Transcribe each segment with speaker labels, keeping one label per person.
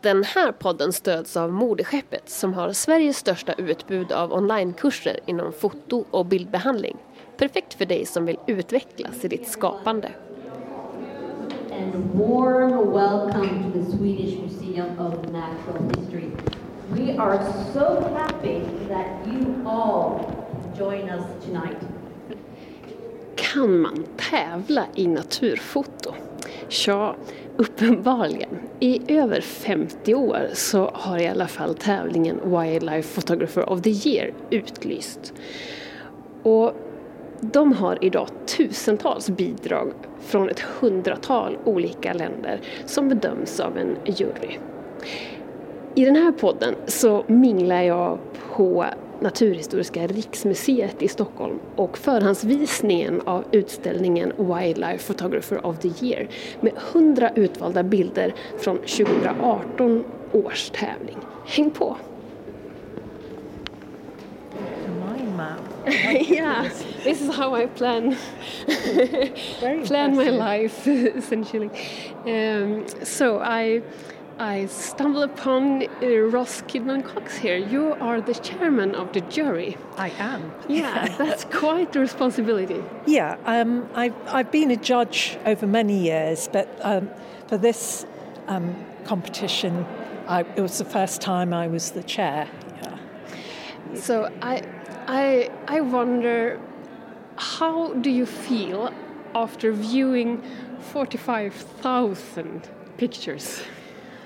Speaker 1: Den här podden stöds av Modeskeppet som har Sveriges största utbud av onlinekurser inom foto och bildbehandling. Perfekt för dig som vill utvecklas i ditt skapande.
Speaker 2: And warm welcome to the Swedish Museum of Natural History. We are so happy that you all join us tonight.
Speaker 1: Kan man tävla i naturfoto? Ja, uppenbarligen. I över 50 år så har i alla fall tävlingen Wildlife Photographer of the Year utlyst. Och de har idag tusentals bidrag från ett hundratal olika länder som bedöms av en jury. I den här podden så minglar jag på Naturhistoriska riksmuseet i Stockholm och förhandsvisningen av utställningen Wildlife Photographer of the Year med 100 utvalda bilder från 2018 års tävling. Häng på! Yeah, this is how I plan plan my
Speaker 3: impressive.
Speaker 1: life essentially. Um, so I I stumble upon uh, Roz Kidman Cox here. You are the chairman of the jury.
Speaker 3: I am.
Speaker 1: Yeah, that's quite a responsibility.
Speaker 3: Yeah, um, I've, I've been a judge over many years, but um, for this um, competition, I, it was the first time I was the chair. Yeah.
Speaker 1: So I I I wonder how do you feel after viewing 45,000 pictures?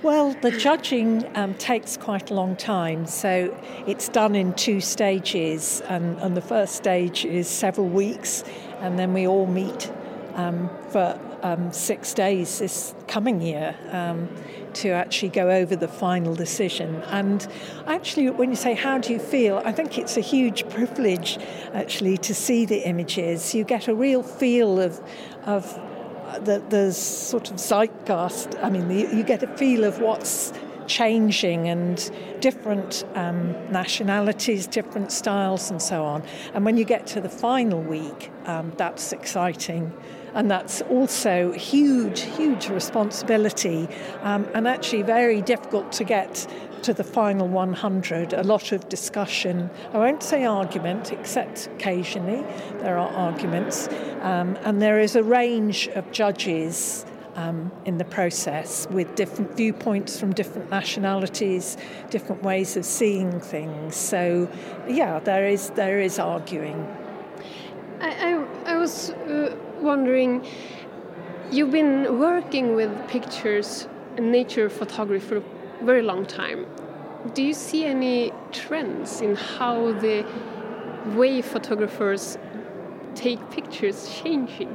Speaker 3: Well, the judging um, takes quite a long time, so it's done in two stages, and, and the first stage is several weeks, and then we all meet um, for um, six days this coming year um, to actually go over the final decision. And actually, when you say, How do you feel? I think it's a huge privilege actually to see the images. You get a real feel of, of the, the sort of zeitgeist. I mean, the, you get a feel of what's changing and different um, nationalities, different styles, and so on. And when you get to the final week, um, that's exciting. And that's also huge, huge responsibility, um, and actually very difficult to get to the final 100. A lot of discussion. I won't say argument, except occasionally there are arguments. Um, and there is a range of judges um, in the process with different viewpoints from different nationalities, different ways of seeing things. So, yeah, there is there is arguing.
Speaker 1: I, I, I was uh, wondering, you've been working with pictures nature photography very long time. Do you see any trends in how the way photographers take pictures changing?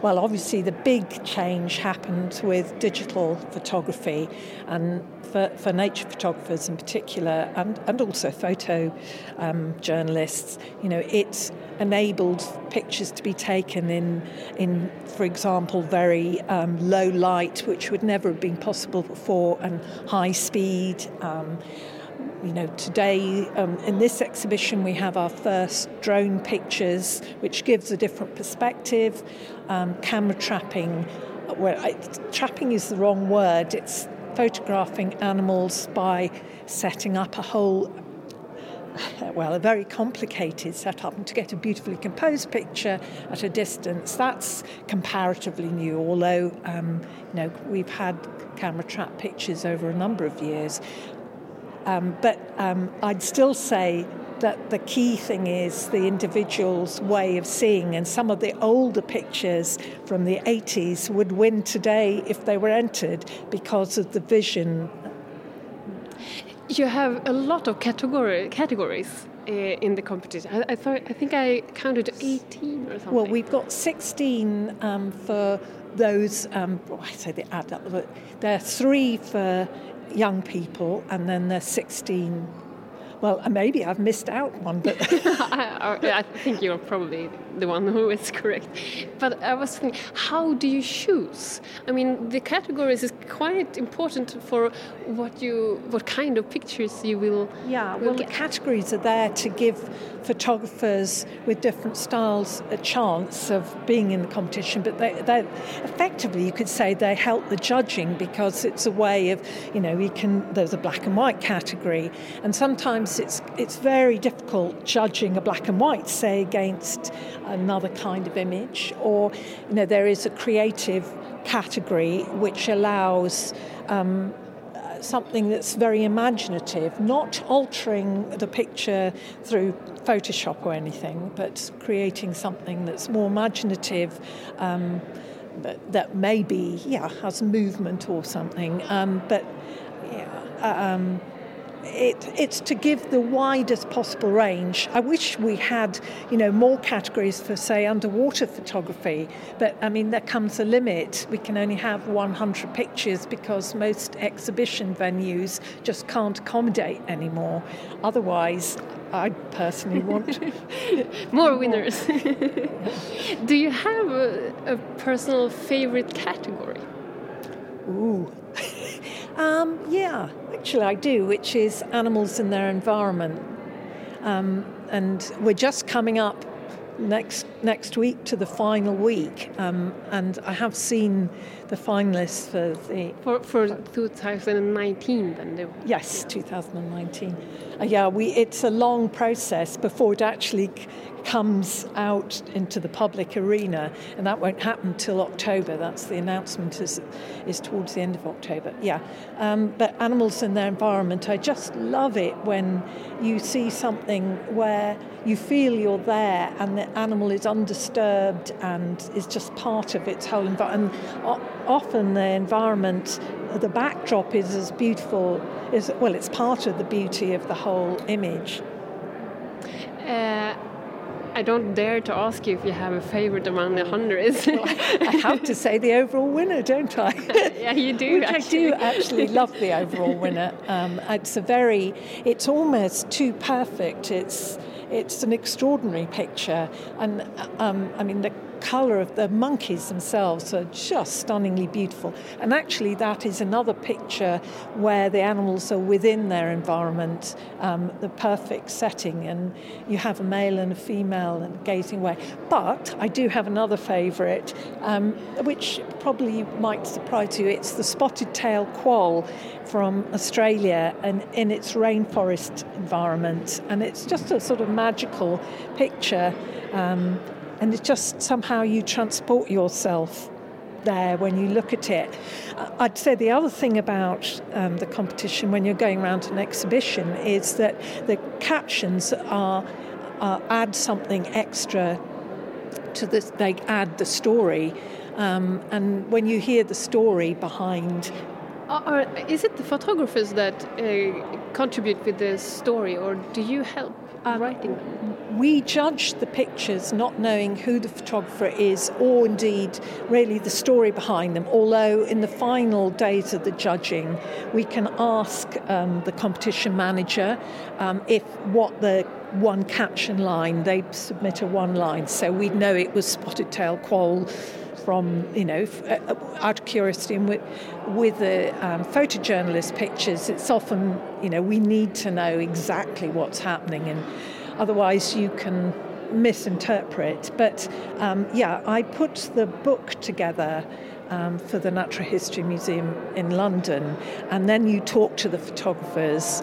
Speaker 3: Well, obviously, the big change happened with digital photography, and for, for nature photographers in particular, and, and also photo um, journalists, you know, it's enabled pictures to be taken in, in for example, very um, low light, which would never have been possible before, and high speed. Um, you know, today um, in this exhibition we have our first drone pictures, which gives a different perspective. Um, camera trapping, well, I, trapping is the wrong word. It's photographing animals by setting up a whole well, a very complicated setup, and to get a beautifully composed picture at a distance, that's comparatively new. Although, um, you know, we've had camera trap pictures over a number of years, um, but um, I'd still say that the key thing is the individual's way of seeing, and some of the older pictures from the 80s would win today if they were entered because of the vision
Speaker 1: You have a lot of category, categories uh, in the competition. I, I thought I think I counted 18 or something.
Speaker 3: Well, we've got 16 um, for those, um, well, I say they add up, there are three for young people, and then there's 16. Well, maybe I've missed out one, but
Speaker 1: I, I think you're probably the one who is correct. But I was thinking, how do you choose? I mean, the categories is quite important for what you, what kind of pictures you will.
Speaker 3: Yeah,
Speaker 1: will
Speaker 3: well, the
Speaker 1: get.
Speaker 3: categories are there to give photographers with different styles a chance of being in the competition, but they, they effectively, you could say, they help the judging because it's a way of, you know, you can. There's a black and white category, and sometimes it's it's very difficult judging a black and white, say, against another kind of image, or you know, there is a creative category which allows. Um, something that's very imaginative, not altering the picture through Photoshop or anything, but creating something that's more imaginative. Um, that, that maybe, yeah, has movement or something. Um, but yeah, um, it, it's to give the widest possible range. I wish we had, you know, more categories for, say, underwater photography. But I mean, there comes a limit. We can only have 100 pictures because most exhibition venues just can't accommodate anymore. Otherwise, I personally want
Speaker 1: more winners. Do you have a, a personal favorite category?
Speaker 3: Ooh. um, yeah, actually, I do, which is animals in their environment. Um, and we're just coming up next next week to the final week, um, and I have seen the finalists for the
Speaker 1: for for 2019. Then they,
Speaker 3: yes, 2019. Uh, yeah, we it's a long process before it actually comes out into the public arena, and that won't happen till October. That's the announcement is is towards the end of October. Yeah, um, but animals in their environment, I just love it when you see something where you feel you're there and the animal is undisturbed and is just part of its whole environment. Often the environment, the backdrop is as beautiful as well. It's part of the beauty of the whole image.
Speaker 1: Uh, I don't dare to ask you if you have a favorite among the hundreds.
Speaker 3: well, I have to say the overall winner, don't I?
Speaker 1: yeah, you do.
Speaker 3: Which
Speaker 1: actually.
Speaker 3: I do actually love the overall winner. Um, it's a very, it's almost too perfect. It's it's an extraordinary picture, and um, I mean the colour of the monkeys themselves are just stunningly beautiful. And actually, that is another picture where the animals are within their environment, um, the perfect setting, and you have a male and a female and gazing away. But I do have another favourite, um, which probably might surprise you. It's the spotted tail quoll from Australia and in its rainforest environment. And it's just a sort of magical picture. Um, and it's just somehow you transport yourself there when you look at it. I'd say the other thing about um, the competition when you're going around an exhibition is that the captions are, are add something extra to this. They add the story, um, and when you hear the story behind
Speaker 1: is it the photographers that uh, contribute with the story, or do you help um, writing them?
Speaker 3: We judge the pictures not knowing who the photographer is, or indeed really the story behind them. Although in the final days of the judging, we can ask um, the competition manager um, if what the one caption line they submit a one line, so we know it was spotted tail quoll from, you know, uh, out of curiosity and with, with the um, photojournalist pictures, it's often, you know, we need to know exactly what's happening and otherwise you can misinterpret. But um, yeah, I put the book together um, for the Natural History Museum in London, and then you talk to the photographers.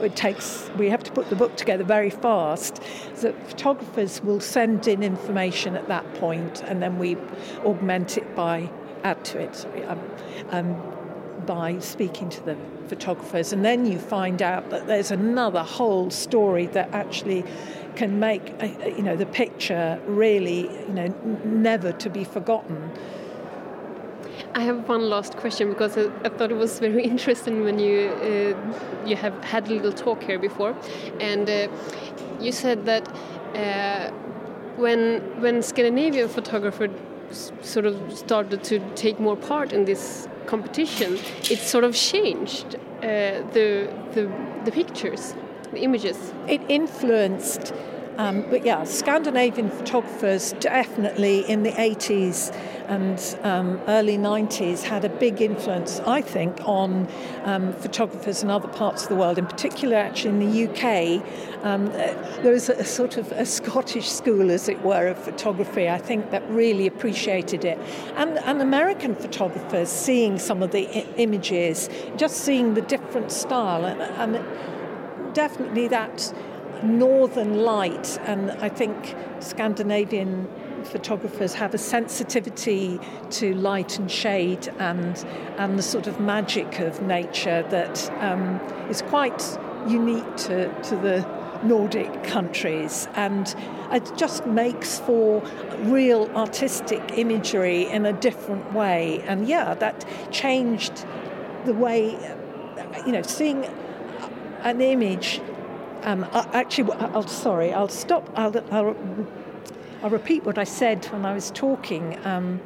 Speaker 3: It takes we have to put the book together very fast so photographers will send in information at that point and then we augment it by add to it um, um, by speaking to the photographers. And then you find out that there's another whole story that actually can make uh, you know the picture really you know never to be forgotten
Speaker 1: I have one last question because I, I thought it was very interesting when you uh, you have had a little talk here before, and uh, you said that uh, when when Scandinavian photographers sort of started to take more part in this competition, it sort of changed uh, the, the the pictures, the images.
Speaker 3: It influenced Um, but yeah, Scandinavian photographers definitely in the 80s and um, early 90s had a big influence, I think, on um, photographers in other parts of the world, in particular, actually, in the UK. Um, there was a, sort of a Scottish school, as it were, of photography, I think, that really appreciated it. And, and American photographers seeing some of the I- images, just seeing the different style, and, and definitely that northern light, and I think Scandinavian photographers have a sensitivity to light and shade and and the sort of magic of nature that um, is quite unique to, to the Nordic countries. And it just makes for real artistic imagery in a different way. And yeah that changed the way you know seeing an image um, actually, I'll sorry. I'll stop. I'll, I'll, I'll, repeat what I said when I was talking. Um,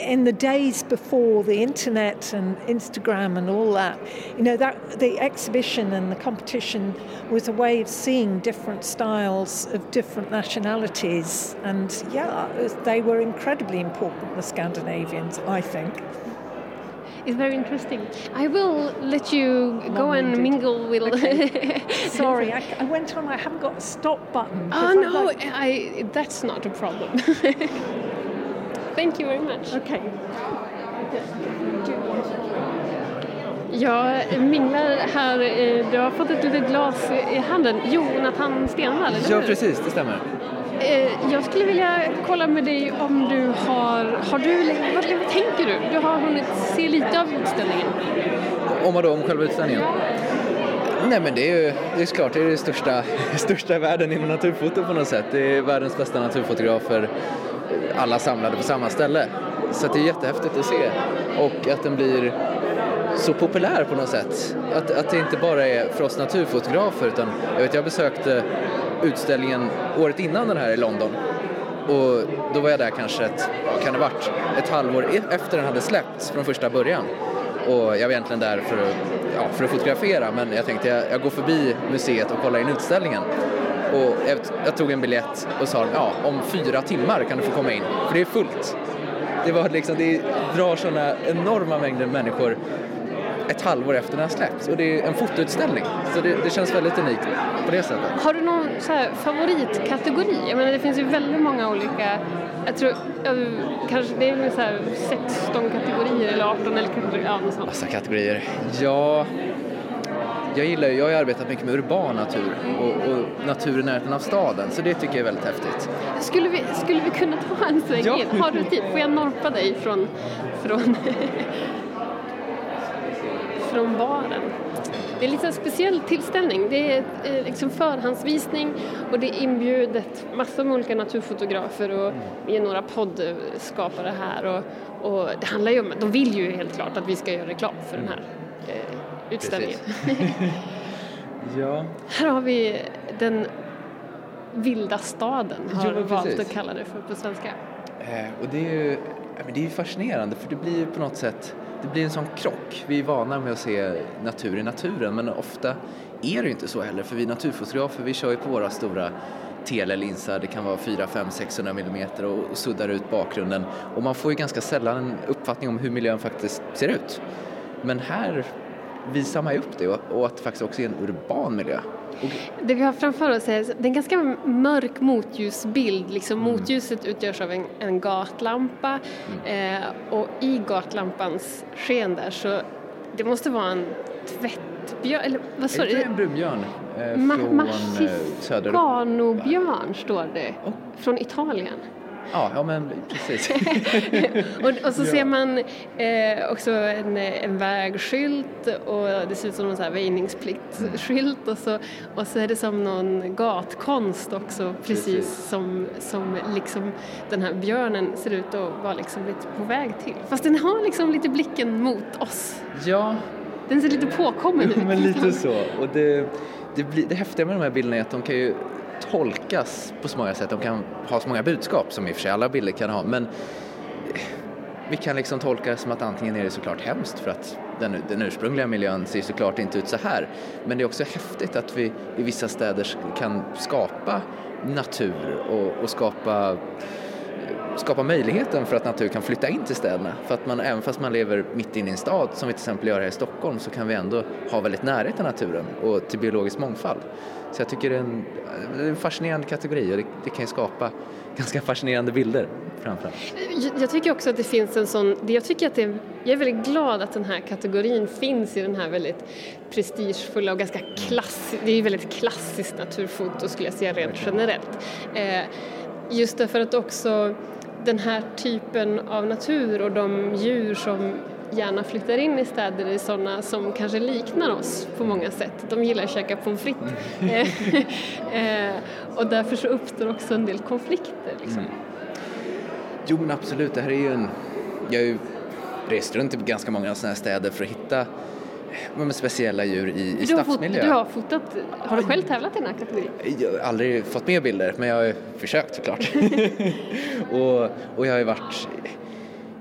Speaker 3: in the days before the internet and Instagram and all that, you know, that the exhibition and the competition was a way of seeing different styles of different nationalities, and yeah, they were incredibly important. The Scandinavians, I think.
Speaker 1: It's very interesting. I will let you go and mingle with.
Speaker 3: Okay. Sorry, I, I, went on. I haven't got a stop button.
Speaker 1: Oh no, like... I, that's not a problem. Thank you very much.
Speaker 3: Okay.
Speaker 1: Jag minglar här. Du har fått ett litet glas i handen. Jonathan Stenvall, eller
Speaker 4: hur? Ja, precis. Det stämmer.
Speaker 1: Eh, jag skulle vilja kolla med dig om du har, har du, vad, vad tänker du? Du har hunnit se lite av utställningen.
Speaker 4: Om vad då, om själva utställningen? Nej men det är ju det är klart, det är det största, största världen inom naturfoto på något sätt. Det är världens bästa naturfotografer, alla samlade på samma ställe. Så det är jättehäftigt att se och att den blir så populär på något sätt. Att, att det inte bara är för oss naturfotografer utan jag vet jag besökte utställningen året innan den här i London. Och då var jag där kanske ett, kan det varit, ett halvår e- efter den hade släppts från första början. Och jag var egentligen där för att, ja, för att fotografera men jag tänkte jag, jag går förbi museet och kollar in utställningen. Och jag, jag tog en biljett och sa ja, om fyra timmar kan du få komma in, för det är fullt. Det, var liksom, det drar sådana enorma mängder människor ett halvår efter den har släppts och det är en fotoutställning. Så det, det känns väldigt unikt på det sättet.
Speaker 1: Har du någon så här, favoritkategori? Jag menar det finns ju väldigt många olika, jag tror kanske det är så här 16 kategorier eller 18 eller kategorier, ja något sånt.
Speaker 4: Massa kategorier. Ja, jag gillar jag har arbetat mycket med urban natur och, och natur i närheten av staden så det tycker jag är väldigt häftigt.
Speaker 1: Skulle vi, skulle vi kunna ta en sväng ja. in? Har du tid? Får jag norpa dig från, från från baren. Det är lite en speciell tillställning. Det är eh, liksom förhandsvisning och det är inbjudet massor med olika naturfotografer och vi är några poddskapare här och, och det handlar ju om, de vill ju helt klart att vi ska göra reklam för den här eh, utställningen.
Speaker 4: ja.
Speaker 1: Här har vi den vilda staden har jo, valt att kalla det för på svenska.
Speaker 4: Eh, och det är ju det är fascinerande för det blir på något sätt det blir en sån krock. Vi är vana med att se natur i naturen men ofta är det inte så heller för vi naturfotografer vi kör ju på våra stora telelinsar, det kan vara 4, 5, 600 millimeter och suddar ut bakgrunden och man får ju ganska sällan en uppfattning om hur miljön faktiskt ser ut. Men här visar man ju upp det och att det faktiskt också är en urban miljö.
Speaker 1: Det vi har framför oss är en ganska mörk motljusbild. Liksom mm. Motljuset utgörs av en, en gatlampa eh, och i gatlampans sken där så det måste vara en tvättbjörn, eller vad sa
Speaker 4: du? En brunbjörn
Speaker 1: eh, Ma från eh, söder. står det, oh. från Italien.
Speaker 4: Ja, ja men precis.
Speaker 1: och, och, så ser man eh, också en, en vägskylt och det ser ut som en väjningspliktskylt och så, och så är det som någon gatkonst också precis, precis, Som, som liksom den här björnen ser ut att vara liksom lite på väg till. Fast den har liksom lite blicken mot oss.
Speaker 4: Ja.
Speaker 1: Den ser lite påkommen ut.
Speaker 4: men lite så. Och det, det, blir, det häftiga med de här bilderna är att de kan ju tolkas på så många sätt. De kan ha så många budskap som i och för sig alla bilder kan ha. Men vi kan liksom tolka det som att antingen är det såklart hemskt för att den, den ursprungliga miljön ser såklart inte ut så här. Men det är också häftigt att vi i vissa städer kan skapa natur och, och skapa skapa möjligheten för att natur kan flytta in till städerna. För att man, även fast man lever mitt inne i en stad, som vi till exempel gör här i Stockholm, så kan vi ändå ha väldigt närhet till naturen och till biologisk mångfald. Så jag tycker det är en, det är en fascinerande kategori och det, det kan ju skapa ganska fascinerande bilder framförallt.
Speaker 1: Jag tycker också att det finns en sån, jag tycker att det, jag är väldigt glad att den här kategorin finns i den här väldigt prestigefulla och ganska klassiska, det är ju väldigt klassiskt naturfoto skulle jag säga rent generellt. Eh, Just därför att också den här typen av natur och de djur som gärna flyttar in i städer är sådana som kanske liknar oss på många sätt. De gillar att käka pommes frites. Mm. Eh, och därför så uppstår också en del konflikter. Liksom. Mm.
Speaker 4: Jo men absolut, det här är ju en... Jag har ju rest runt i ganska många sådana här städer för att hitta med speciella djur i, i stadsmiljö.
Speaker 1: Du har fotat, har du själv tävlat i den här kategorin?
Speaker 4: Jag har aldrig fått med bilder men jag har försökt såklart. och, och jag har ju varit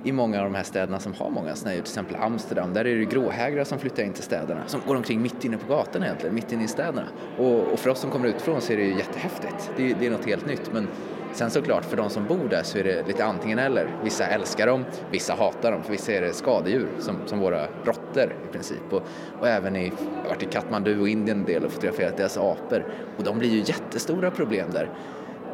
Speaker 4: i många av de här städerna som har många snödjur, till exempel Amsterdam, där är det gråhägrar som flyttar in till städerna, som går omkring mitt inne på gatorna egentligen, mitt inne i städerna. Och, och för oss som kommer utifrån så är det ju jättehäftigt, det, det är något helt nytt. Men Sen såklart för de som bor där så är det lite antingen eller. Vissa älskar dem, vissa hatar dem. För vissa är det skadedjur som, som våra råttor i princip. Och, och även i, jag har varit i Katmandu och Indien en del och fotograferat deras apor. Och de blir ju jättestora problem där.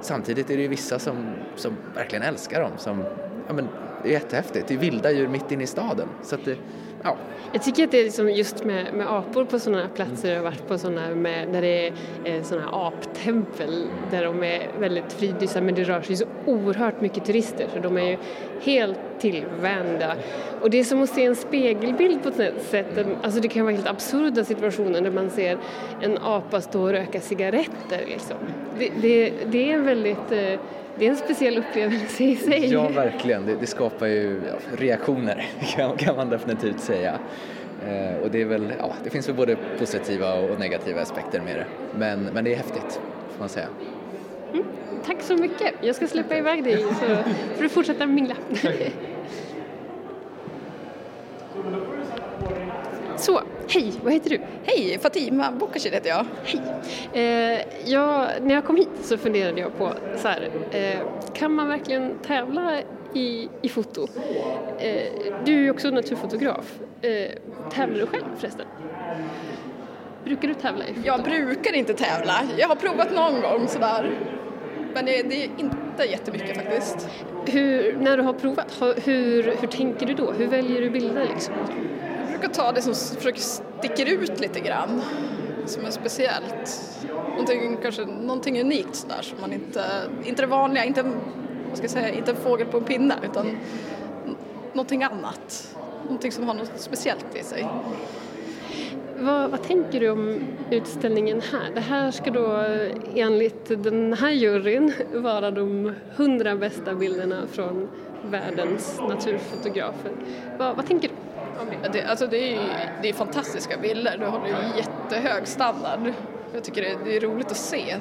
Speaker 4: Samtidigt är det ju vissa som, som verkligen älskar dem. Som, ja, men, det är jättehäftigt. Det är vilda djur mitt inne i staden. Så att det, ja.
Speaker 1: Jag tycker att det är liksom just med, med apor på sådana platser, jag har varit på sådana med, där det är eh, sådana här aptempel där de är väldigt fridlysta men det rör sig så oerhört mycket turister så de är ju helt tillvända. Och det är som att se en spegelbild på ett sätt, alltså det kan vara helt absurda situationer där man ser en apa stå och röka cigaretter liksom. Det, det, det är väldigt eh, det är en speciell upplevelse i sig.
Speaker 4: Ja, verkligen. Det, det skapar ju ja, reaktioner kan, kan, man definitivt säga. Eh, och det, är väl, ja, det finns väl både positiva och negativa aspekter med det. Men, men det är häftigt, får man säga.
Speaker 1: Mm, tack så mycket. Jag ska släppa iväg dig så får du fortsätta mingla. Så, hej, vad heter du?
Speaker 5: Hej, Fatima Bokashir heter jag.
Speaker 1: Hej. Eh, jag, när jag kom hit så funderade jag på så här, eh, kan man verkligen tävla i, i foto? Eh, du är ju också naturfotograf. Eh, tävlar du själv förresten? Brukar du tävla i foto?
Speaker 5: Jag brukar inte tävla. Jag har provat någon gång sådär. Men det, det är inte jättemycket faktiskt.
Speaker 1: Hur, när du har provat, hur, hur tänker du då? Hur väljer du bilder liksom?
Speaker 5: Brukar ta det som försöker sticker ut lite grann, som är speciellt. Någonting, kanske någonting unikt sådär som man inte, inte det vanliga, inte, vad ska jag säga, inte en fågel på en pinne utan någonting annat. Någonting som har något speciellt i sig.
Speaker 1: Vad, vad, tänker du om utställningen här? Det här ska då enligt den här juryn vara de hundra bästa bilderna från världens naturfotografer. Vad, vad tänker du?
Speaker 5: Det, alltså det, är, det är fantastiska bilder, du håller jättehög standard. Jag tycker det är, det är roligt att se.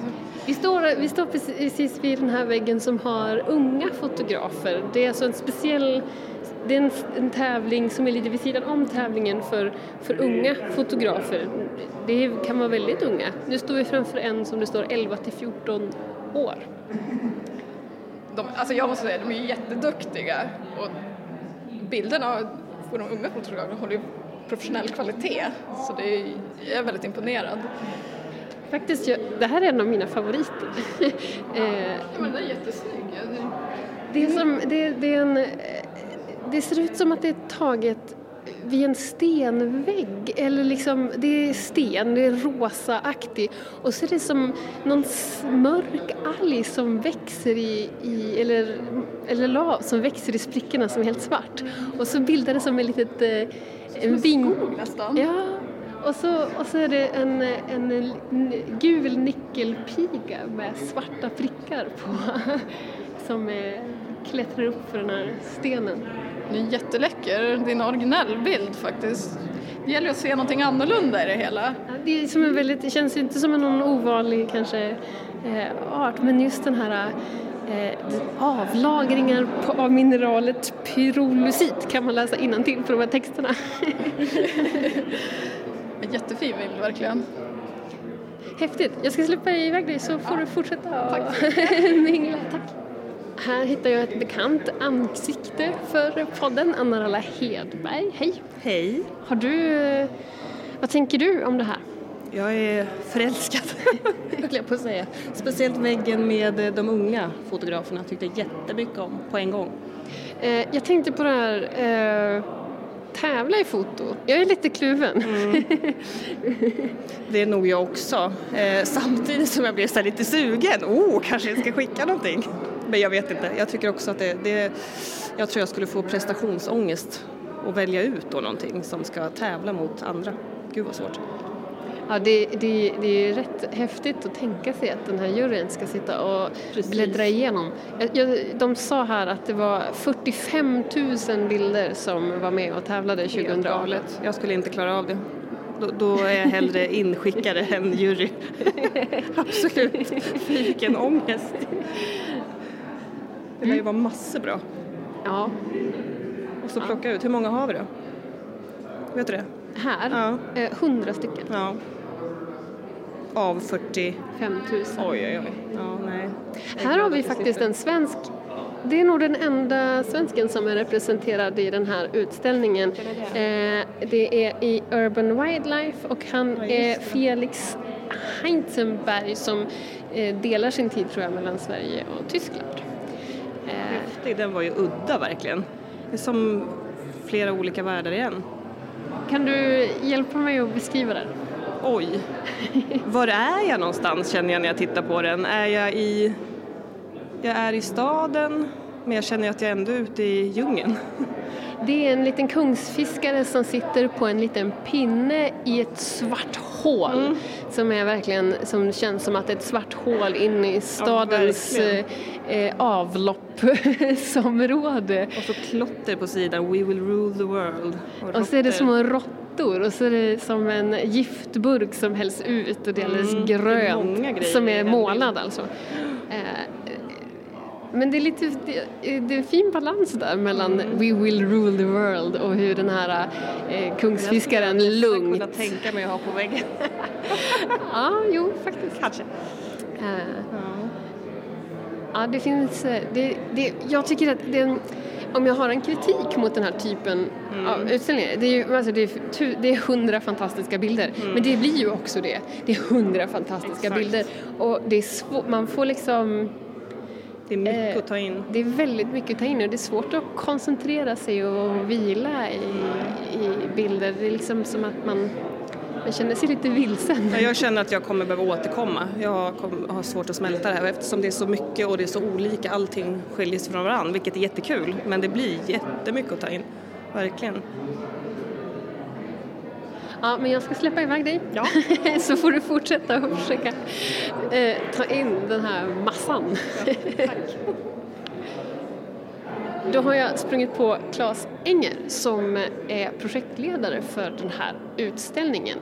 Speaker 1: Vi står, vi står precis vid den här väggen som har unga fotografer. Det är alltså en speciell det är en, en, tävling som är lite vid sidan om tävlingen för, för unga fotografer. Det kan vara väldigt unga. Nu står vi framför en som det står 11 till 14 år.
Speaker 5: De, alltså jag måste säga, de är jätteduktiga och bilderna på de unga fotograferna håller ju professionell kvalitet så det är, jag är väldigt imponerad.
Speaker 1: Faktiskt, jag, det här är en av mina favoriter.
Speaker 5: eh, ja, men den är jättesnygg.
Speaker 1: Det, är som, det, det, är en, det ser ut som att det är taget vid en stenvägg, eller liksom, det är sten, det är rosaaktig och så är det som någon mörk alg som växer i, i eller, eller lav som växer i sprickorna som är helt svart och så bildar det som ett litet... Eh,
Speaker 5: en bing... skog nästan.
Speaker 1: Ja, och så, och så är det en, en, en gul nickelpiga med svarta prickar på som är, klättrar upp för den här stenen.
Speaker 5: Det är jätteläcker, det är en originell bild faktiskt. Det gäller att se någonting annorlunda i det hela.
Speaker 1: Det, är som en väldigt, det känns inte som någon ovanlig kanske eh, art men just den här eh, avlagringar på, av mineralet pyrolusit kan man läsa till på de här texterna.
Speaker 5: en jättefin bild verkligen.
Speaker 1: Häftigt. Jag ska släppa iväg dig så får du fortsätta mingla. Tack. Här hittar jag ett bekant ansikte för podden, Anna-Ralla Hedberg. Hej!
Speaker 6: Hej!
Speaker 1: Har du, vad tänker du om det här?
Speaker 6: Jag är förälskad, höll jag på att säga. Speciellt väggen med de unga fotograferna tyckte jag jättemycket om på en gång.
Speaker 1: Eh, jag tänkte på det här eh, tävla i foto. Jag är lite kluven. Mm.
Speaker 6: Det är nog jag också. Eh, samtidigt som jag blev så lite sugen. Oh, kanske jag ska skicka någonting. Men jag vet inte. Jag tycker också att det, det jag tror jag skulle få prestationsångest och välja ut då någonting som ska tävla mot andra. Gud vad svårt.
Speaker 1: Ja, det, det, det är rätt häftigt att tänka sig att den här juryn ska sitta och Precis. bläddra igenom. Jag, de sa här att det var 45 000 bilder som var med och tävlade 2018.
Speaker 6: Jag skulle inte klara av det. Då, då är jag hellre inskickare än jury. Absolut. Vilken ångest. Det lär ju vara massor bra.
Speaker 1: Ja.
Speaker 6: Och så plocka ut, hur många har vi då? Vet du det?
Speaker 1: Här? Ja. Eh, 100 stycken.
Speaker 6: Ja av 45
Speaker 1: 000.
Speaker 6: Oj, oj, oj. Ja, nej.
Speaker 1: Här har vi faktiskt en svensk det är nog den enda svensken som är representerad i den här utställningen. Eh, det är i Urban Wildlife och han är Felix Heinzenberg som eh, delar sin tid tror jag mellan Sverige och Tyskland.
Speaker 6: Häftig, den var ju udda verkligen. Det är som flera olika världar igen.
Speaker 1: Kan du hjälpa mig att beskriva den?
Speaker 6: oj, var är jag någonstans känner jag när jag tittar på den. Är jag i, jag är i staden men jag känner att jag ändå är ute i djungeln.
Speaker 1: Det är en liten kungsfiskare som sitter på en liten pinne i ett svart hål mm. som är verkligen, som känns som att ett svart hål inne i stadens ja, eh, avloppsområde.
Speaker 6: Och så klotter på sidan, We will rule the world.
Speaker 1: Och, och så är det små råttor och så är det som en giftburk som hälls ut och det är alldeles mm, grönt som är målad alltså. Men det är lite det, det är en fin balans där mellan mm. We will rule the world och hur den här eh, kungsfiskaren jag lugnt...
Speaker 6: Jag skulle kunna tänka mig att ha på väggen.
Speaker 1: ja, jo faktiskt.
Speaker 6: Kanske.
Speaker 1: Uh, ja. ja, det finns... Eh, det, det, jag tycker att det, om jag har en kritik mot den här typen mm. av utställningar, det är ju alltså det är, det är hundra fantastiska bilder, mm. men det blir ju också det. Det är hundra fantastiska Exakt. bilder och det är svårt, man får liksom
Speaker 6: det är mycket eh, att ta in.
Speaker 1: Det är väldigt mycket att ta in och det är svårt att koncentrera sig och vila i, i bilder. Det är liksom som att man, man känner sig lite vilsen.
Speaker 6: Ja, jag känner att jag kommer behöva återkomma. Jag har svårt att smälta det här eftersom det är så mycket och det är så olika. Allting skiljer sig från varandra, vilket är jättekul. Men det blir jättemycket att ta in, verkligen.
Speaker 1: Ja, men jag ska släppa iväg dig.
Speaker 6: Ja.
Speaker 1: så får du fortsätta och försöka eh, ta in den här massan. Ja, tack. Då har jag sprungit på Claes Enger som är projektledare för den här utställningen.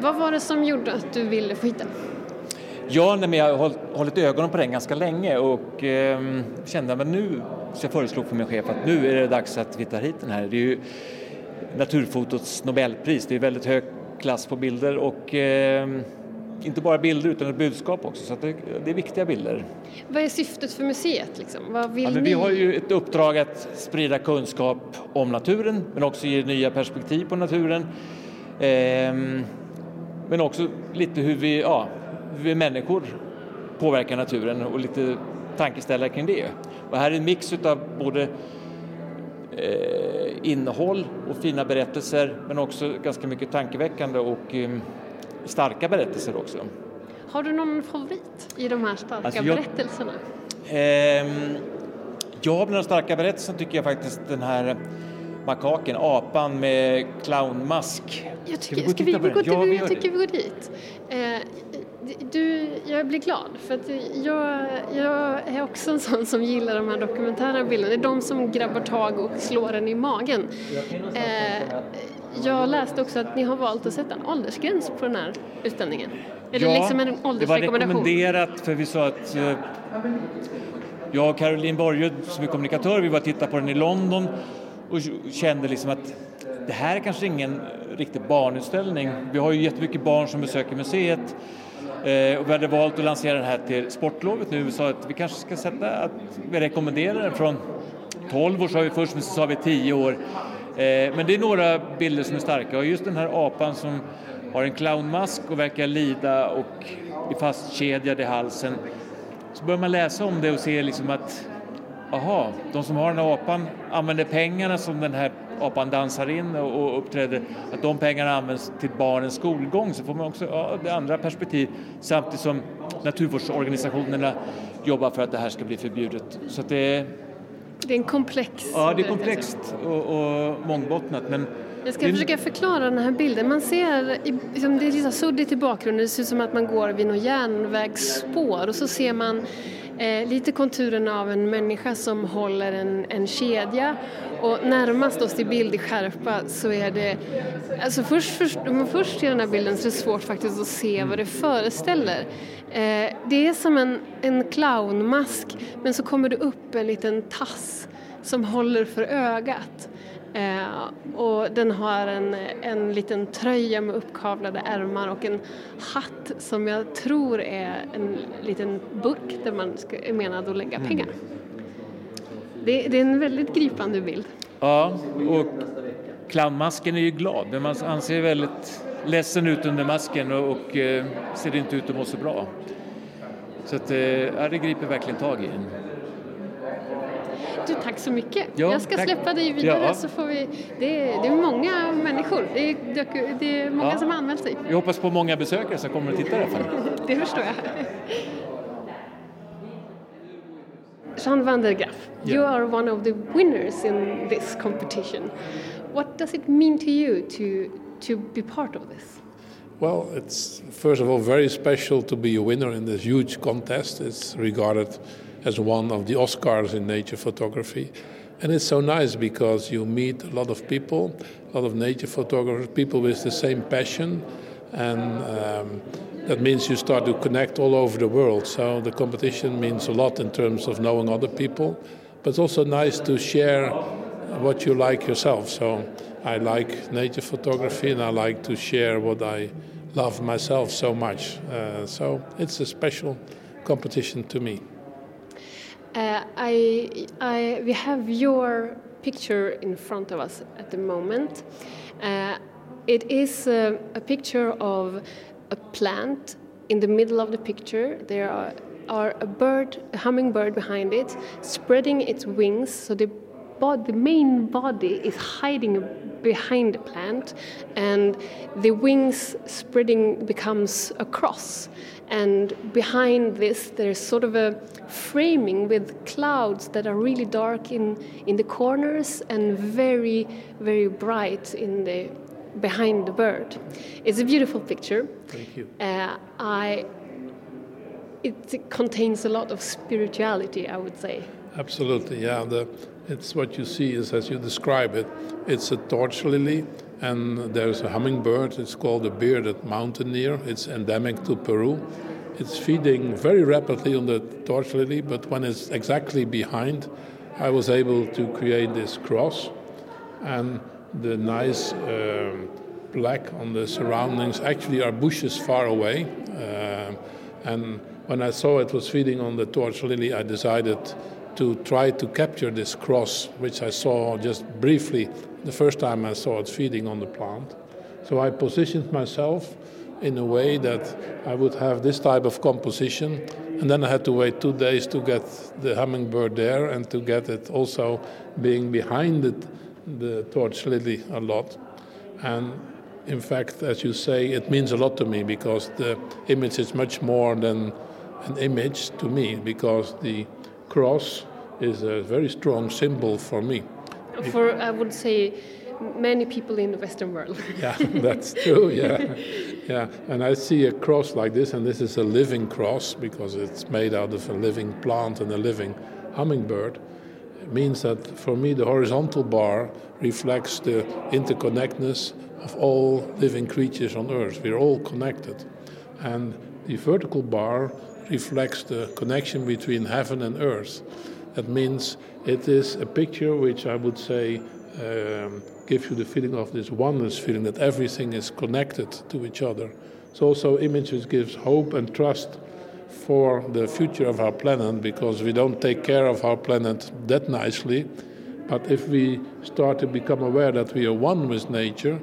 Speaker 1: Vad var det som gjorde att du ville få hit den?
Speaker 7: Ja, nej, men jag har hållit ögonen på den ganska länge och eh, kände att nu, så jag föreslog för min chef att nu är det dags att vi tar hit den här. Det är ju naturfotots Nobelpris. Det är väldigt hög klass på bilder och eh, inte bara bilder utan ett budskap också, så det, det, är viktiga bilder.
Speaker 1: Vad är syftet för museet? Liksom? Vad vill
Speaker 7: ja? Vi har ju ett uppdrag att sprida kunskap om naturen men också ge nya perspektiv på naturen. Eh, men också lite hur vi, ja, hur vi människor påverkar naturen och lite tankeställare kring det. Och här är en mix av både eh, innehåll och fina berättelser men också ganska mycket tankeväckande och eh, starka berättelser också.
Speaker 1: Har du någon favorit i de här starka alltså jag, berättelserna?
Speaker 7: Eh, ja, bland de starka berättelserna tycker jag faktiskt den här makaken, apan med clownmask.
Speaker 1: Jag tycker, ska vi, ska vi, gå, ja, vi jag tycker vi går dit. Eh, du, jag blir glad för att jag, jag är också en sån som gillar de här dokumentära bilderna. Det är de som grabbar tag och slår en i magen. Eh, jag läste också att ni har valt att sätta en åldersgräns på den här utställningen. Eller ja, liksom en åldersrekommendation.
Speaker 7: det var rekommenderat för vi sa att eh, jag och Caroline Borgud som är kommunikatör, vi var och tittade på den i London och kände liksom att det här är kanske ingen riktig barnutställning. Vi har ju jättemycket barn som besöker museet Eh, och vi hade valt att lansera den här till sportlovet nu. och sa att vi kanske ska sätta att vi rekommenderar den från 12 år sa vi först, men så sa vi 10 år. Eh, men det är några bilder som är starka och just den här apan som har en clownmask och verkar lida och är fastkedjad i halsen. Så börjar man läsa om det och se liksom att aha, de som har den här apan använder pengarna som den här apan dansar in och uppträder, att de pengarna används till barnens skolgång så får man också ja, det andra perspektiv samtidigt som naturvårdsorganisationerna jobbar för att det här ska bli förbjudet. Så det
Speaker 1: det är en komplex...
Speaker 7: Ja, det är komplext och, och mångbottnat. Men
Speaker 1: jag ska försöka förklara den här bilden. Man ser, liksom, det är lite suddigt i bakgrunden, det ser ut som att man går vid något järnvägsspår och så ser man eh, lite konturerna av en människa som håller en, en kedja och närmast oss i bild i skärpa så är det, alltså först, först, om man först ser den här bilden så är det svårt faktiskt att se vad det föreställer. Eh, det är som en, en clownmask men så kommer det upp en liten tass som håller för ögat. Eh, och den har en, en liten tröja med uppkavlade ärmar och en hatt som jag tror är en liten burk där man ska, är menad att lägga mm. pengar. Det, det, är en väldigt gripande bild.
Speaker 7: Ja, och clownmasken är ju glad, men man, han ser väldigt ledsen ut under masken och, och eh, ser inte ut att må så bra. Så att, eh, det griper verkligen tag i en.
Speaker 1: Du, tack så mycket. Ja, jag ska tack. släppa dig vidare ja. så får vi... Det är, det är många människor. Det är, det är många ja. som har anmält sig.
Speaker 7: Vi hoppas på många besökare som kommer och tittar i alla fall.
Speaker 1: det förstår jag. Jean van der Graaf, yeah. you are one of the winners in this competition. What does it mean to you to, to be part of this?
Speaker 8: Well, it's first of all very special to be a winner in this huge contest. It's regarded as one of the Oscars in nature photography. And it's so nice because you meet a lot of people, a lot of nature photographers, people with the same passion, and um, that means you start to connect all over the world. So the competition means a lot in terms of knowing other people, but it's also nice to share what you like yourself. So I like nature photography and I like to share what I love myself so much. Uh, so it's a special competition to me.
Speaker 1: Uh, I, I, we have your picture in front of us at the moment. Uh, it is a, a, picture of a plant. In the middle of the picture, there are, are a bird, a hummingbird behind it, spreading its wings. So the, bod, the main body is hiding behind the plant, and the wings spreading becomes a cross. And behind this, there's sort of a framing with clouds that are really dark in, in the corners and very, very bright in the behind the bird. It's a beautiful picture.
Speaker 8: Thank you.
Speaker 1: Uh, I, it contains a lot of spirituality, I would say.
Speaker 8: Absolutely, yeah. The, it's what you see is as you describe it. It's a torch lily, and there's a hummingbird. It's called the bearded mountaineer. It's endemic to Peru. It's feeding very rapidly on the torch lily, but when it's exactly behind, I was able to create this cross, and the nice um, black on the surroundings actually are bushes far away. Uh, and when I saw it was feeding on the torch lily, I decided to try to capture this cross, which I saw just briefly the first time I saw it feeding on the plant. So I positioned myself in a way that I would have this type of composition, and then I had to wait two days to get the hummingbird there and to get it also being behind it, the torch lily a lot. And in fact, as you say, it means a lot to me because the image is much more than an image to me because the cross is a very strong symbol for me.
Speaker 1: For, I would say, many people in the Western world.
Speaker 8: yeah, that's true. Yeah, yeah. And I see a cross like this, and this is a living cross because it's made out of a living plant and a living hummingbird. It means that for me, the horizontal bar reflects the interconnectedness of all living creatures on Earth. We're all connected, and the vertical bar reflects the connection between heaven and earth. That means it is a picture which I would say um, gives you the feeling of this oneness feeling that everything is connected to each other. It's also image which gives hope and trust for the future of our planet because we don't take care of our planet that nicely. But if we start to become aware that we are one with nature,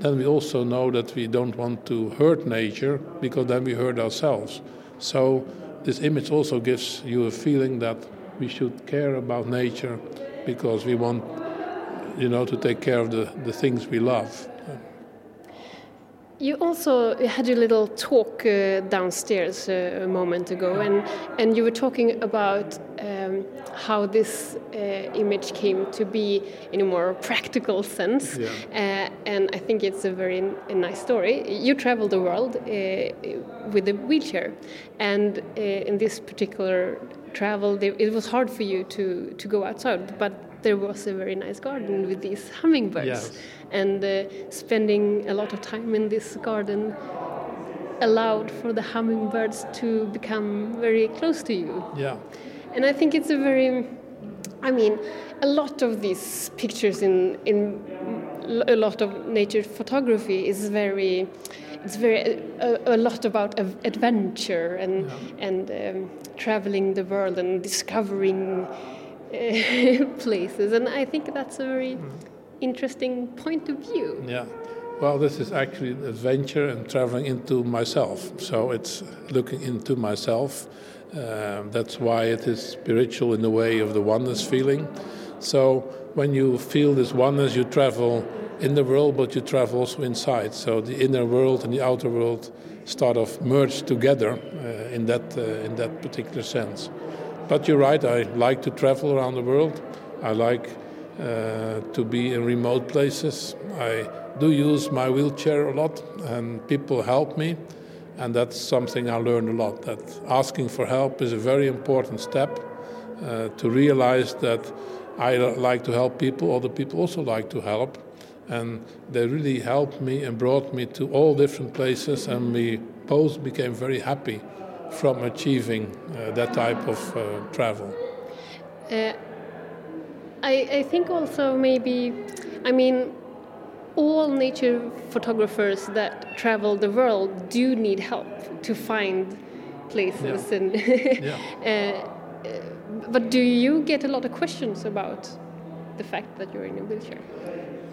Speaker 8: then we also know that we don't want to hurt nature because then we hurt ourselves. So this image also gives you a feeling that we should care about nature because we want you know to take care of the, the things we love.
Speaker 1: You also had a little talk uh, downstairs uh, a moment ago, and, and you were talking about um, how this uh, image came to be in a more practical sense.
Speaker 8: Yeah.
Speaker 1: Uh, and I think it's a very a nice story. You travel the world uh, with a wheelchair, and uh, in this particular travel, it was hard for you to, to go outside, but there was a very nice garden with these hummingbirds.
Speaker 8: Yes.
Speaker 1: And uh, spending a lot of time in this garden allowed for the hummingbirds to become very close to you.
Speaker 8: Yeah.
Speaker 1: And I think it's a very, I mean, a lot of these pictures in in a lot of nature photography is very, it's very a, a lot about adventure and
Speaker 8: Yeah.
Speaker 1: and um, traveling the world and discovering places. And I think that's a very interesting point of view.
Speaker 8: Yeah. Well, this is actually an adventure and traveling into myself. So it's looking into myself. Um, that's why it is spiritual in the way of the oneness feeling. So when you feel this oneness, you travel in the world, but you travel also inside. So the inner world and the outer world start off merge together uh, in that uh, in that particular sense. But you're right. I like to travel around the world. I like uh, to be in remote places. I do use my wheelchair a lot, and people help me, and that's something I learned a lot. That asking for help is a very important step uh, to realize that I like to help people. Other people also like to help, and they really helped me and brought me to all different places, and we both became very happy from achieving uh, that type of uh, travel.
Speaker 1: Uh, I, I think also maybe, I mean, all nature photographers that travel the world do need help to find places
Speaker 8: Yeah.
Speaker 1: and
Speaker 8: Yeah.
Speaker 1: uh, uh, but do you get a lot of questions about the fact that you're in a wheelchair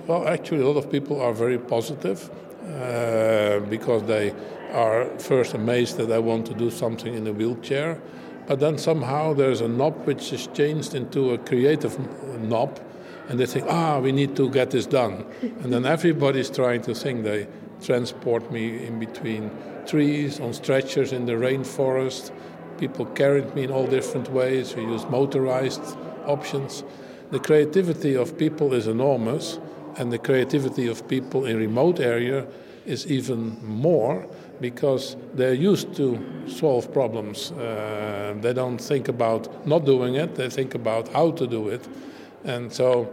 Speaker 8: Well, actually, a lot of people are very positive uh, because they are first amazed that I want to do something in a wheelchair, but then somehow there's a knob which is changed into a creative knob, and they think, ah, we need to get this done. and then everybody's trying to think they transport me in between trees, on stretchers in the rainforest. People carried me in all different ways. We use motorized options. The creativity of people is enormous, and the creativity of people in remote area is even more because they're used to solve problems. Uh, they don't think about not doing it; they think about how to do it, and so.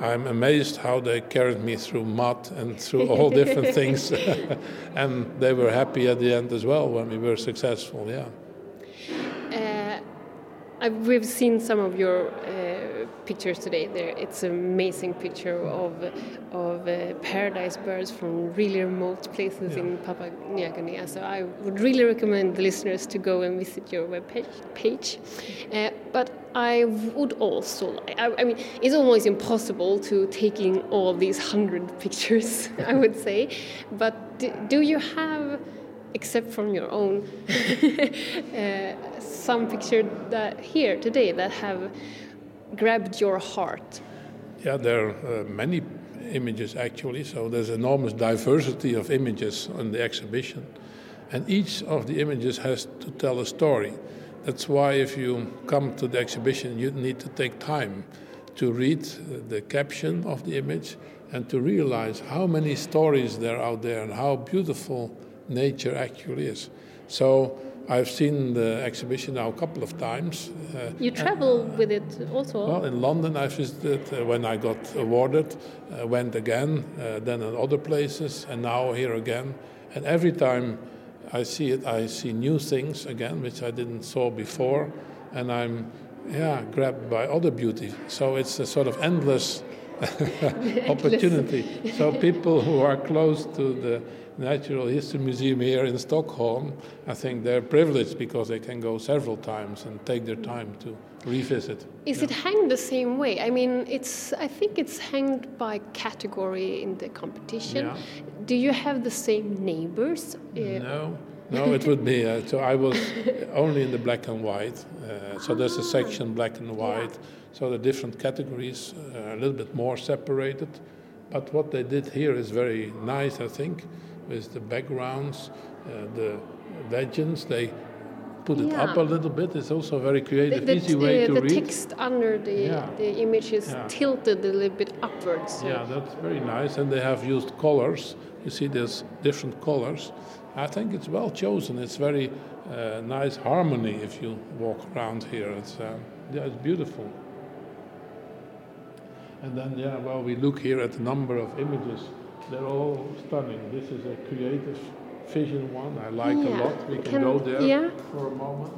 Speaker 8: I'm amazed how they carried me through mud and through all different things, and they were happy at the end as well when we were successful. Yeah.
Speaker 1: uh, I, we've seen some of your uh, pictures today. There, it's an amazing picture of of uh, paradise birds from really remote places in Papua New Guinea. So I would really recommend the listeners to go and visit your webpage. Page. Uh, but I would also, like, I, I mean, it's almost impossible to take in all these hundred pictures. I would say, but do, do you have? except from your own, uh, some picture that here today that have grabbed your heart.
Speaker 8: Yeah, there are uh, many images actually, so there's enormous diversity of images on the exhibition. And each of the images has to tell a story. That's why if you come to the exhibition, you need to take time to read the caption of the image and to realize how many stories there are out there and how beautiful nature actually is. So I've seen the exhibition now a couple of times. Uh,
Speaker 1: You travel with it also.
Speaker 8: well, in London, I visited uh, when I got awarded, uh, went again, uh, then in other places, and now here again. And every time I see it, I see new things again, which I didn't saw before, and I'm, yeah, grabbed by other beauty. So it's a sort of endless opportunity. so people who are close to the Natural History Museum here in Stockholm, I think they're privileged because they can go several times and take their time to revisit.
Speaker 1: Is it hanged the same way? I mean, it's. I think it's hanged by category in the competition.
Speaker 8: Yeah.
Speaker 1: Do you have the same neighbors? Uh,
Speaker 8: No, no, it would be. Uh, so I was only in the black and white. Uh, so there's a section black and white. So the different categories uh, are a little bit more separated. But what they did here is very nice, I think, with the backgrounds, uh, the legends. They put it up a little bit. It's also a very creative,
Speaker 1: the,
Speaker 8: easy way
Speaker 1: uh,
Speaker 8: to
Speaker 1: the
Speaker 8: read.
Speaker 1: text under the,
Speaker 8: Yeah.
Speaker 1: the image is
Speaker 8: Yeah.
Speaker 1: tilted a little bit upwards.
Speaker 8: Yeah, that's very nice. And they have used colors. You see, there's different colors. I think it's well chosen. It's very uh, nice harmony if you walk around here. It's, uh, yeah, it's beautiful. And then, yeah, well, we look here at the number of images. They're all stunning. This is a creative vision one. I like a lot. We can,
Speaker 1: Can-
Speaker 8: go there
Speaker 1: yeah.
Speaker 8: for a moment.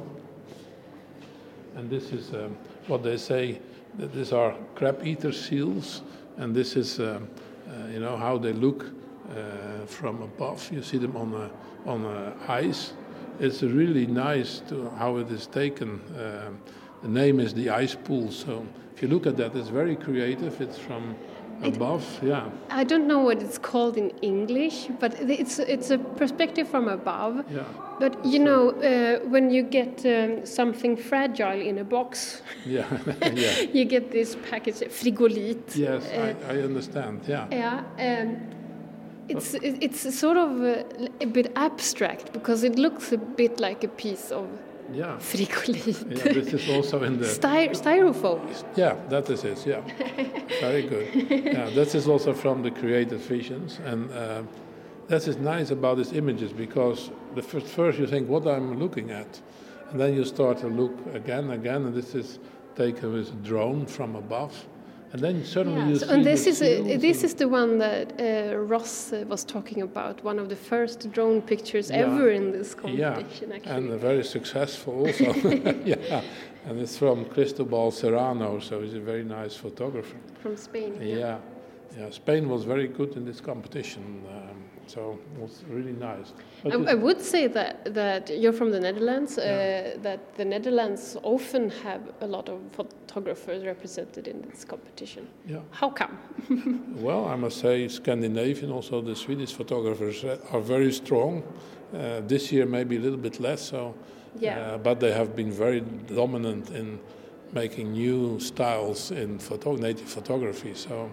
Speaker 8: And this is um, what they say. That these are crab eater seals, and this is, um, uh, you know, how they look uh, from above. You see them on a, on a ice. It's really nice to how it is taken. Um, the name is the ice pool. So if you look at that, it's very creative. It's from above. Yeah.
Speaker 1: I don't know what it's called in English, but it's it's a perspective from above.
Speaker 8: Yeah.
Speaker 1: But you know, uh, when you get um, something fragile in a box,
Speaker 8: Yeah. yeah.
Speaker 1: you get this package, frigolit.
Speaker 8: Yes,
Speaker 1: Uh,
Speaker 8: I, I understand. Yeah.
Speaker 1: Yeah, um, it's it's sort of uh, a bit abstract because it looks a bit like a piece of
Speaker 8: Yeah.
Speaker 1: frigolit.
Speaker 8: Yeah, this is also in the
Speaker 1: Styr- styrofoam.
Speaker 8: Yeah, that is it. Yeah, very good. Yeah, this is also from the creative visions, and uh, that is nice about these images because the first, first you think what I'm looking at, and then you start to look again, again, and this is taken with a drone from above, and then suddenly you
Speaker 1: Yeah,
Speaker 8: see
Speaker 1: so, and this is a, this is the one that uh, Roz uh, was talking about. One of the first drone pictures
Speaker 8: Yeah.
Speaker 1: ever in this
Speaker 8: yeah,
Speaker 1: competition. actually,
Speaker 8: and very successful also. yeah, and it's from Cristobal Serrano, so he's a very nice photographer.
Speaker 1: from Spain.
Speaker 8: Yeah, yeah. Spain was very good in this competition, um, so it was really nice.
Speaker 1: I, I would say that, that you're from the Netherlands, uh,
Speaker 8: Yeah.
Speaker 1: that the Netherlands often have a lot of photographers represented in this competition.
Speaker 8: yeah.
Speaker 1: How come?
Speaker 8: Well, I must say, Scandinavian, also the Swedish photographers uh, are very strong. Uh, this year, maybe a little bit less so.
Speaker 1: Yeah.
Speaker 8: Uh, but they have been very dominant in making new styles in photo- native photography. So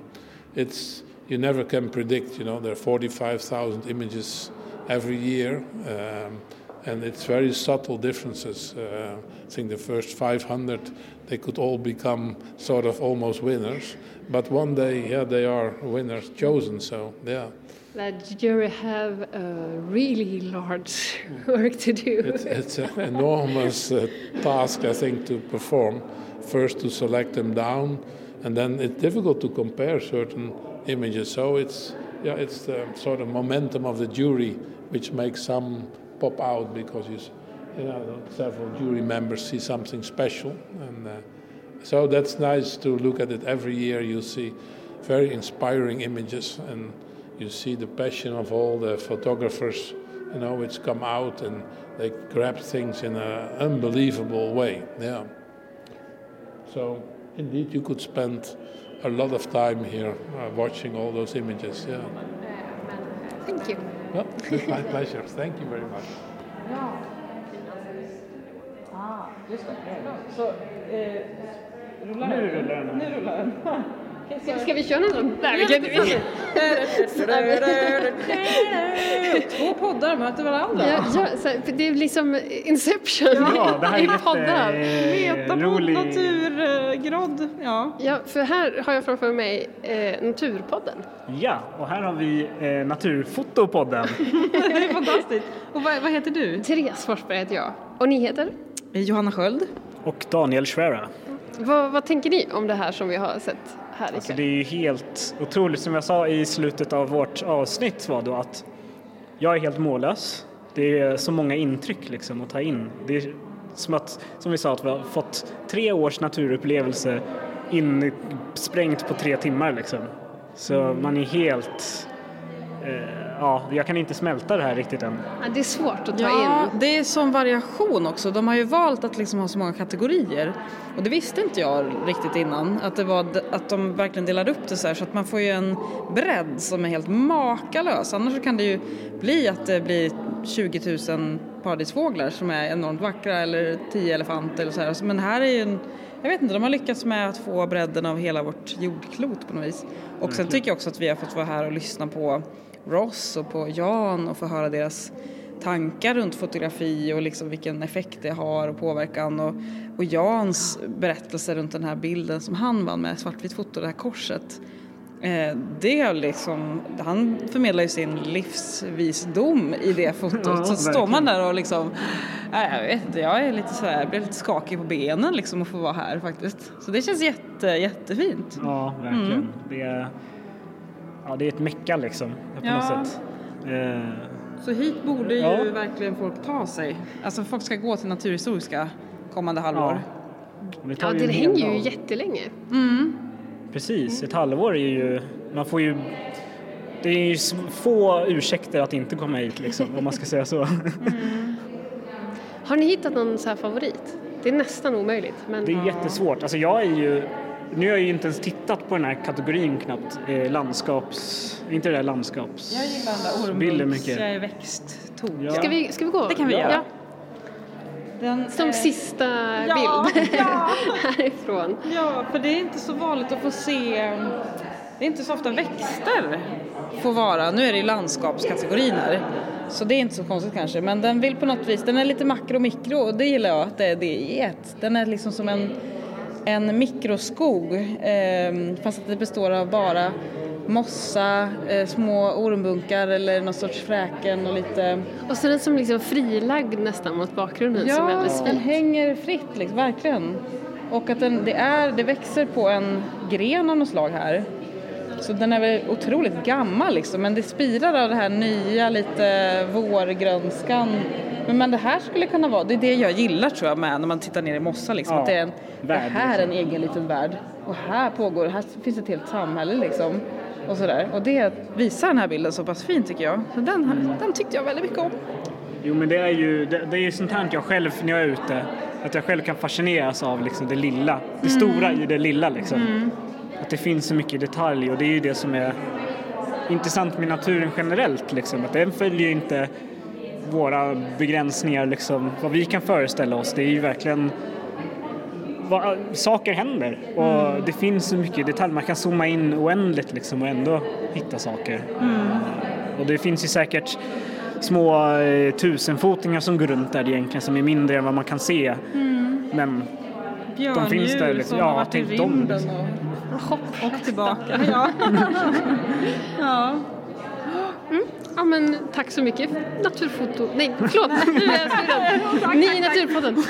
Speaker 8: it's you never can predict. You know, there are 45,000 images every year, um, and it's very subtle differences. Uh, I think the first 500 they could all become sort of almost winners, but one day, yeah, they are winners chosen. So yeah.
Speaker 1: That jury have a really large work to do.
Speaker 8: It's, it's an enormous uh, task, I think, to perform. First to select them down, and then it's difficult to compare certain images. So it's yeah, it's the sort of momentum of the jury which makes some pop out because you, you know, several jury members see something special, and uh, so that's nice to look at it every year. You see very inspiring images, and you see the passion of all the photographers, you know, which come out and they grab things in an unbelievable way. Yeah. So indeed, you could spend a lot of time here uh, watching all those images. Yeah.
Speaker 1: Thank you.
Speaker 8: Well, it's my pleasure. Thank you very much.
Speaker 1: Ska, ska vi köra någon sån? Nej, kan.
Speaker 9: Två poddar möter varandra.
Speaker 1: Ja, ja, så, det är liksom Inception
Speaker 10: Ja, det här är
Speaker 1: i poddar.
Speaker 9: Metapodd, naturgrodd. Ja.
Speaker 1: Ja, för här har jag framför mig eh, Naturpodden.
Speaker 10: Ja, och här har vi eh, Naturfotopodden.
Speaker 9: Det är fantastiskt. Och vad, vad heter du?
Speaker 1: Therese Forsberg heter jag. Och ni heter?
Speaker 9: Johanna Sköld.
Speaker 10: Och Daniel Schwera.
Speaker 1: Vad, vad tänker ni om det här som vi har sett här
Speaker 10: Alltså det är ju helt otroligt, som jag sa i slutet av vårt avsnitt var då att jag är helt mållös. Det är så många intryck liksom att ta in. Det är som att, som vi sa, att vi har fått tre års naturupplevelse insprängt på tre timmar liksom. Så man är helt... Eh, ja, jag kan inte smälta det här riktigt än.
Speaker 1: Ja, det är svårt att ta
Speaker 9: Ja,
Speaker 1: in.
Speaker 9: det är sån variation också. De har ju valt att liksom ha så många kategorier. Och det visste inte jag riktigt innan. Att, det var, att de verkligen delar upp det så här så att man får ju en bredd som är helt makalös. Annars kan det ju bli att det blir 20 000 paradisfåglar som är enormt vackra eller 10 elefanter eller så här. Men här är ju en jag vet inte, de har lyckats med att få bredden av hela vårt jordklot på något vis. Och sen tycker jag också att vi har fått vara här och lyssna på Ross och på Jan och få höra deras tankar runt fotografi och liksom vilken effekt det har och påverkan och, och Jans berättelse runt den här bilden som han vann med svartvitt foto, det här korset. Eh, det liksom, han förmedlar ju sin livsvisdom i det fotot.
Speaker 10: Ja,
Speaker 9: så står man där och liksom, jag vet inte, jag är lite så här, blir lite skakig på benen liksom att få vara här faktiskt. Så det känns jätte, jättefint.
Speaker 10: Ja, verkligen.
Speaker 9: Mm.
Speaker 10: Det, ja, det är ett mecka liksom på
Speaker 9: Ja.
Speaker 10: något sätt. Eh,
Speaker 9: Så hit borde ju
Speaker 10: Ja.
Speaker 9: verkligen folk ta sig. Alltså folk ska gå till Naturhistoriska kommande halvår.
Speaker 10: det tar
Speaker 1: Ja,
Speaker 10: ju
Speaker 1: den
Speaker 10: en hel
Speaker 1: hänger ju jättelänge.
Speaker 10: Precis, ett halvår är ju, man får ju det är ju få ursäkter att inte komma hit liksom, om man ska säga så.
Speaker 1: Har ni hittat någon så här favorit? Det är nästan omöjligt. Men...
Speaker 10: Det är jättesvårt. Alltså jag är ju, nu har jag ju inte ens tittat på den här kategorin knappt, eh, landskaps, inte det där landskaps...
Speaker 9: Jag gillar den där är växttokig.
Speaker 10: Ja.
Speaker 1: Ska, vi, ska vi gå?
Speaker 9: Det kan vi göra.
Speaker 1: Ja.
Speaker 9: Den,
Speaker 1: Som
Speaker 9: eh,
Speaker 1: sista
Speaker 9: Ja,
Speaker 1: bild
Speaker 9: ja.
Speaker 1: härifrån.
Speaker 9: Ja, för det är inte så vanligt att få se, det är inte så ofta växter får vara, nu är det ju landskapskategorin här, så det är inte så konstigt kanske, men den vill på något vis, den är lite makro och mikro och det gillar jag att det är det i ett. Den är liksom som en, en mikroskog, eh, fast att det består av bara mossa, eh, små ormbunkar eller någon sorts fräken och lite
Speaker 1: Och så den som liksom frilagd nästan mot bakgrunden som är alldeles
Speaker 9: den hänger fritt liksom, verkligen. Och att den, det, är, det växer på en gren av något slag här. Så den är väl otroligt gammal liksom, men det spirar av det här nya, lite vårgrönskan. Men, men det här skulle kunna vara, det är det jag gillar tror jag med när man tittar ner i mossa liksom,
Speaker 10: Ja,
Speaker 9: att det är en, det
Speaker 10: värld,
Speaker 9: här är en
Speaker 10: liksom.
Speaker 9: egen liten värld. Och här pågår, här finns ett helt samhälle liksom. Och sådär. Och det visar den här bilden så pass fint tycker jag. Så den, den tyckte jag väldigt mycket om.
Speaker 10: Jo men det är ju det, det är ju sånt här jag själv när jag är ute, att jag själv kan fascineras av liksom det lilla, det stora i det lilla liksom. Att det finns så mycket detalj och det är ju det som är intressant med naturen generellt liksom, att den följer inte våra begränsningar liksom, vad vi kan föreställa oss. Det är ju verkligen vad, saker händer och det finns så mycket detalj. Man kan zooma in oändligt liksom och ändå hitta saker. Och det finns ju säkert små eh, tusenfotingar som går runt där egentligen som är mindre än vad man kan se. Men de finns där liksom.
Speaker 9: som
Speaker 10: Ja, tänk dem, liksom.
Speaker 9: och hopp och tillbaka. Ja. ja.
Speaker 1: Ja men tack så mycket Naturfoto. Nej förlåt, nu är jag snurrad. Ni i Naturpodden.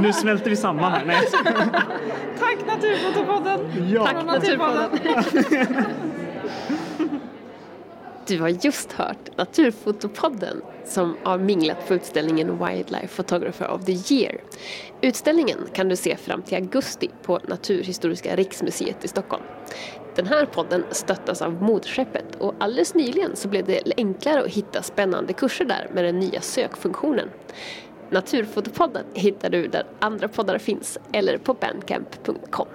Speaker 10: Nu smälter vi samman här. Nej.
Speaker 9: Tack Naturfotopodden!
Speaker 10: Ja.
Speaker 1: Tack Naturpodden. Du har just hört Naturfotopodden som har minglat på utställningen Wildlife Photographer of the Year. Utställningen kan du se fram till augusti på Naturhistoriska riksmuseet i Stockholm. Den här podden stöttas av Moderskeppet och alldeles nyligen så blev det enklare att hitta spännande kurser där med den nya sökfunktionen. Naturfotopodden hittar du där andra poddar finns eller på bandcamp.com.